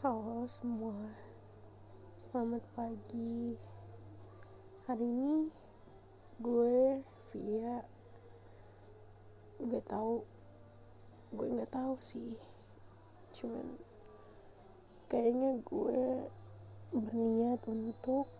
Halo semua, selamat pagi. Hari ini gue via gue tau, gue gak tau sih. Cuman kayaknya gue berniat untuk